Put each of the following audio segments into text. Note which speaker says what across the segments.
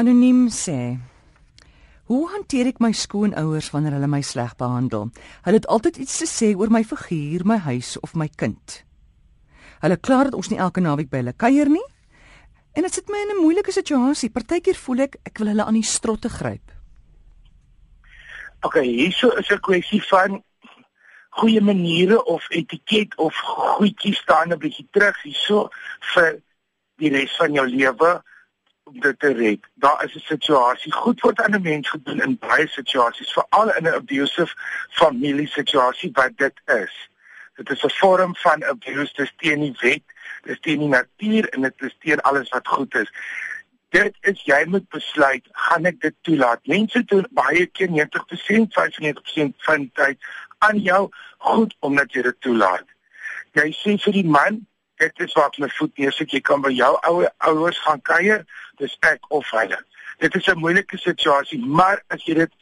Speaker 1: Anoniem sê: Hoe hanteer ek my skoonouers wanneer hulle my sleg behandel? Hulle het altyd iets te sê oor my figuur, my huis of my kind. Hulle kla dat ons nie elke naweek by hulle kuier nie. En dit sit my in 'n moeilike situasie. Partykeer voel ek ek wil hulle aan die strotte gryp.
Speaker 2: OK, hierso is 'n kwessie van goeie maniere of etiket of goedjies staan 'n bietjie terug hierso vir die res van jou lewe om dit te red. Daar is 'n situasie goed word aan 'n mens gedoen in baie situasies, veral in 'n abusive familie situasie wat dit is. Dit is 'n vorm van abuse, dit is teen die wet, dit is teen die natuur en dit is teen alles wat goed is. Dit is jy moet besluit, gaan ek dit toelaat? Mense doen baie keer 90%, 95% van tyd aan jou goed omdat jy dit toelaat. Jy sê vir die man, dit is wat my voet neersit, jy kan by jou ou ouers gaan kuier, dis ek of hulle. Dit is 'n moeilike situasie, maar as jy dit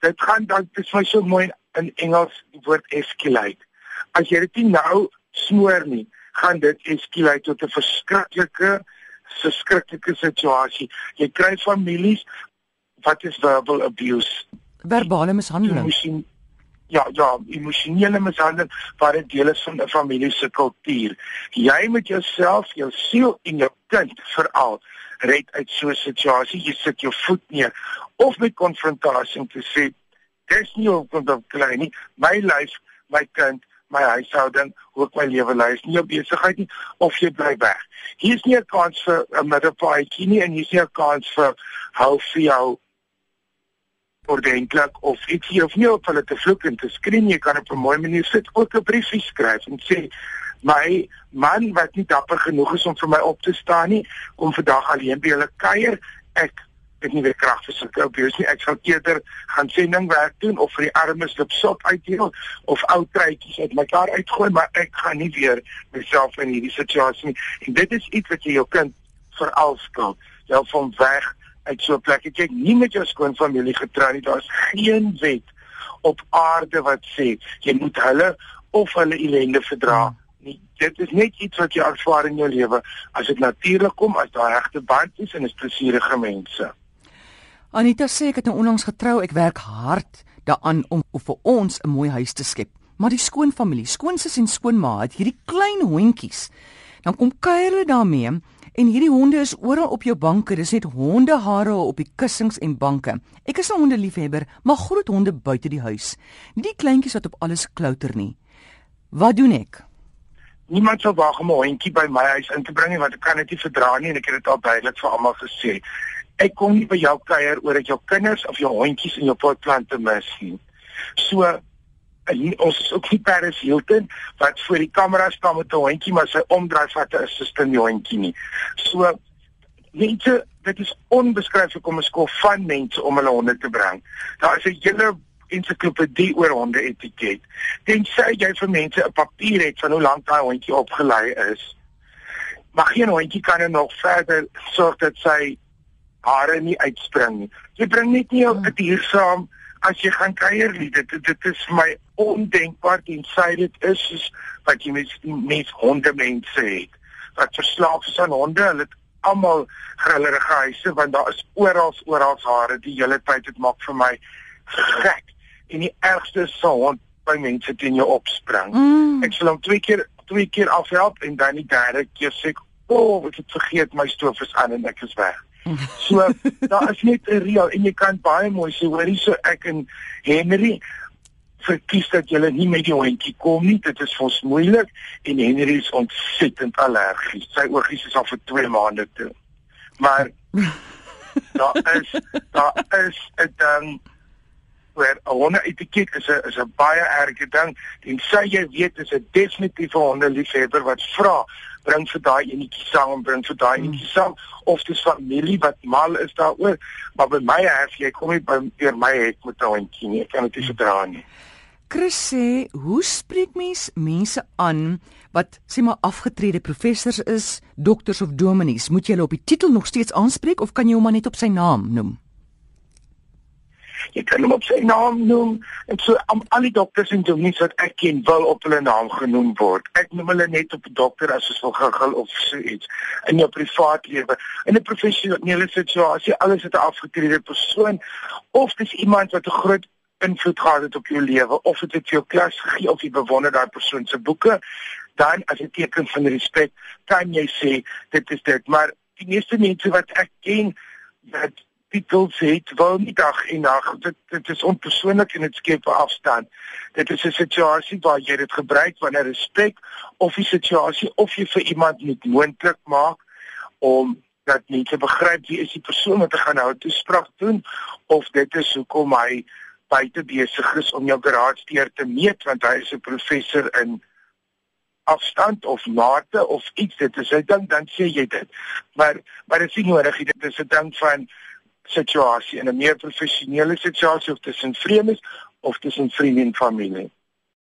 Speaker 2: dit gaan dan dis my so mooi in Engels die woord escalate. As jy dit nie nou smoor nie, gaan dit escalate tot 'n verskriklike verskriklike situasie. Jy kry families wat is verbal abuse,
Speaker 1: verbale mishandeling
Speaker 2: ja ja emosionele mishandeling wat 'n deel is van 'n familie se kultuur. Jy moet jouself, jou siel en jou kind veral red uit so 'n situasie. Jy sit jou voet neer of met konfrontasie te sê dis nie op grond van klein nie, my lyf, my kind my huishouding, ek my lewe is nie op besigheid nie of jy bly weg. Hier is nie 'n kans vir 'n middelpaadjie nie en hier is nie 'n kans vir hou vir jou ordentlik of iets. Hier of nie op hulle te vloek en te skree jy kan op 'n mooi manier sit ook 'n briefie skryf en sê my man wat nie dapper genoeg is om vir my op te staan nie kom vandag alleen by hulle kuier. Ek het nie weer krag vir sulke abuse nie. Ek sal eerder gaan sendingwerk doen of vir die armes lipsop uitdeel of ou truitjies uit mekaar uitgooi maar ek gaan nie weer myself in hierdie situasie nie. En dit is iets wat jy jou kind veral skuld. Jy van weg uit so 'n plek. Ek kyk nie met jou skoonfamilie getrou nie. Daar's geen wet op aarde wat sê jy moet hulle of hulle ellende verdra hmm. nie. Dit is net iets wat jy ervaar in jou lewe as dit natuurlik kom, as daar regte band is en is plesierige mense.
Speaker 1: Anita sê ek het nou onlangs getrou. Ek werk hard daaraan om vir ons 'n mooi huis te skep. Maar die skoonfamilie, skoonsis en skoonma het hierdie klein hondjies. Dan kom kuier hulle daarmee En hierdie honde is oral op jou banke. Dis net hondehare op die kussings en banke. Ek is 'n hondeliefhebber, maar groot honde buite die huis. Nie die kleintjies wat op alles klouter nie. Wat doen ek?
Speaker 2: Niemand sal wag om 'n hondjie by my huis in te bring nie want ek kan dit nie verdra nie en ek het dit al duidelik vir almal gesê. Ek kom nie by jou kuier oor dat jou kinders of jou hondjies in jou potplante mis nie. So ons is ook nie Paris Hilton wat voor die kamera staan met 'n hondjie maar sy omdraai vat 'n assistent hondjie nie. So mense, dit is onbeskryflik om 'n skool van mense om hulle honde te bring. Daar is 'n hele ensiklopedie oor honde etiket. Tensy jy vir mense 'n papier het van hoe lank daai hondjie opgelei is. Maar geen hondjie kan er nog verder sorg dat sy hare nie uitspring nie. Jy bring net nie 'n dier saam as jy gaan kuier nie. Dit dit is vir my ondenkbaar en sê dit is soos wat jy met met honde mense het wat verslaaf is aan honde. Hulle het almal grillerige huise want daar is oral oral hare die hele tyd dit maak vir my gek. En die ergste is 'n hond by mense teen jou opspring. Mm. Ek sal hom twee keer twee keer afhelp en dan die derde keer sê ek, "O, oh, ek het vergeet my stoof is aan en ek is weg." So daar is net 'n reël en jy kan baie mooi sê hoor hier so ek en Henry verkies dat jy nie met die hondjie kom nie. Dit is vir ons moeilik en Henry is ontsettend allergies sy oogies is al vir 2 maande toe. Maar daar is daar is 'n ding waar 'n honde etiket is 'n is 'n baie erge ding. En sê jy weet is 'n definitiewe honde liefhebber wat vra bring vir daai enetjie saam bring vir daai hmm. enetjie saam. Of dis familie wat mal is daaroor. Maar by my huis jy kom nie by eer my het met 'n hondjie nie. Ek kan dit nie verdra nie
Speaker 1: Chris sê hoe spreek mens mense aan wat sê maar afgetrede professors is dokters of dominees moet jy hulle op die titel nog steeds aanspreek of kan jy hom maar net op sy naam noem
Speaker 2: Jy kan hom op sy naam noem. En so om al die dokters en dominees wat ek ken wil op hulle naam genoem word. Ek noem hulle net op 'n dokter as ons wil gegil of so iets in jou privaat lewe. In 'n professionele situasie, alles het 'n afgetrede persoon of dis iemand wat 'n groot invloed gehad het op jou lewe of het dit vir jou klas gegee of jy bewonder daai persoon se boeke dan as 'n teken van respek kan jy sê dit is dit. Maar die meeste mense wat ek ken dat titels het wil nie dag en nag dit dit is onpersoonlik en dit skep 'n afstand. Dit is 'n situasie waar jy dit gebruik wanneer respek of die situasie of jy vir iemand moet moontlik maak om dat mense begryp wie is die persoon wat gaan nou toespraak doen of dit is hoekom hy buite besig is om jou graadsteer te meet want hy is 'n professor in afstand of mate of iets. Dit is 'n ding dan sê jy dit. Maar maar dit is nie nodig dit is 'n ding van situasie. In 'n meer professionele situasie of tussen vreemdes of tussen vriende en familie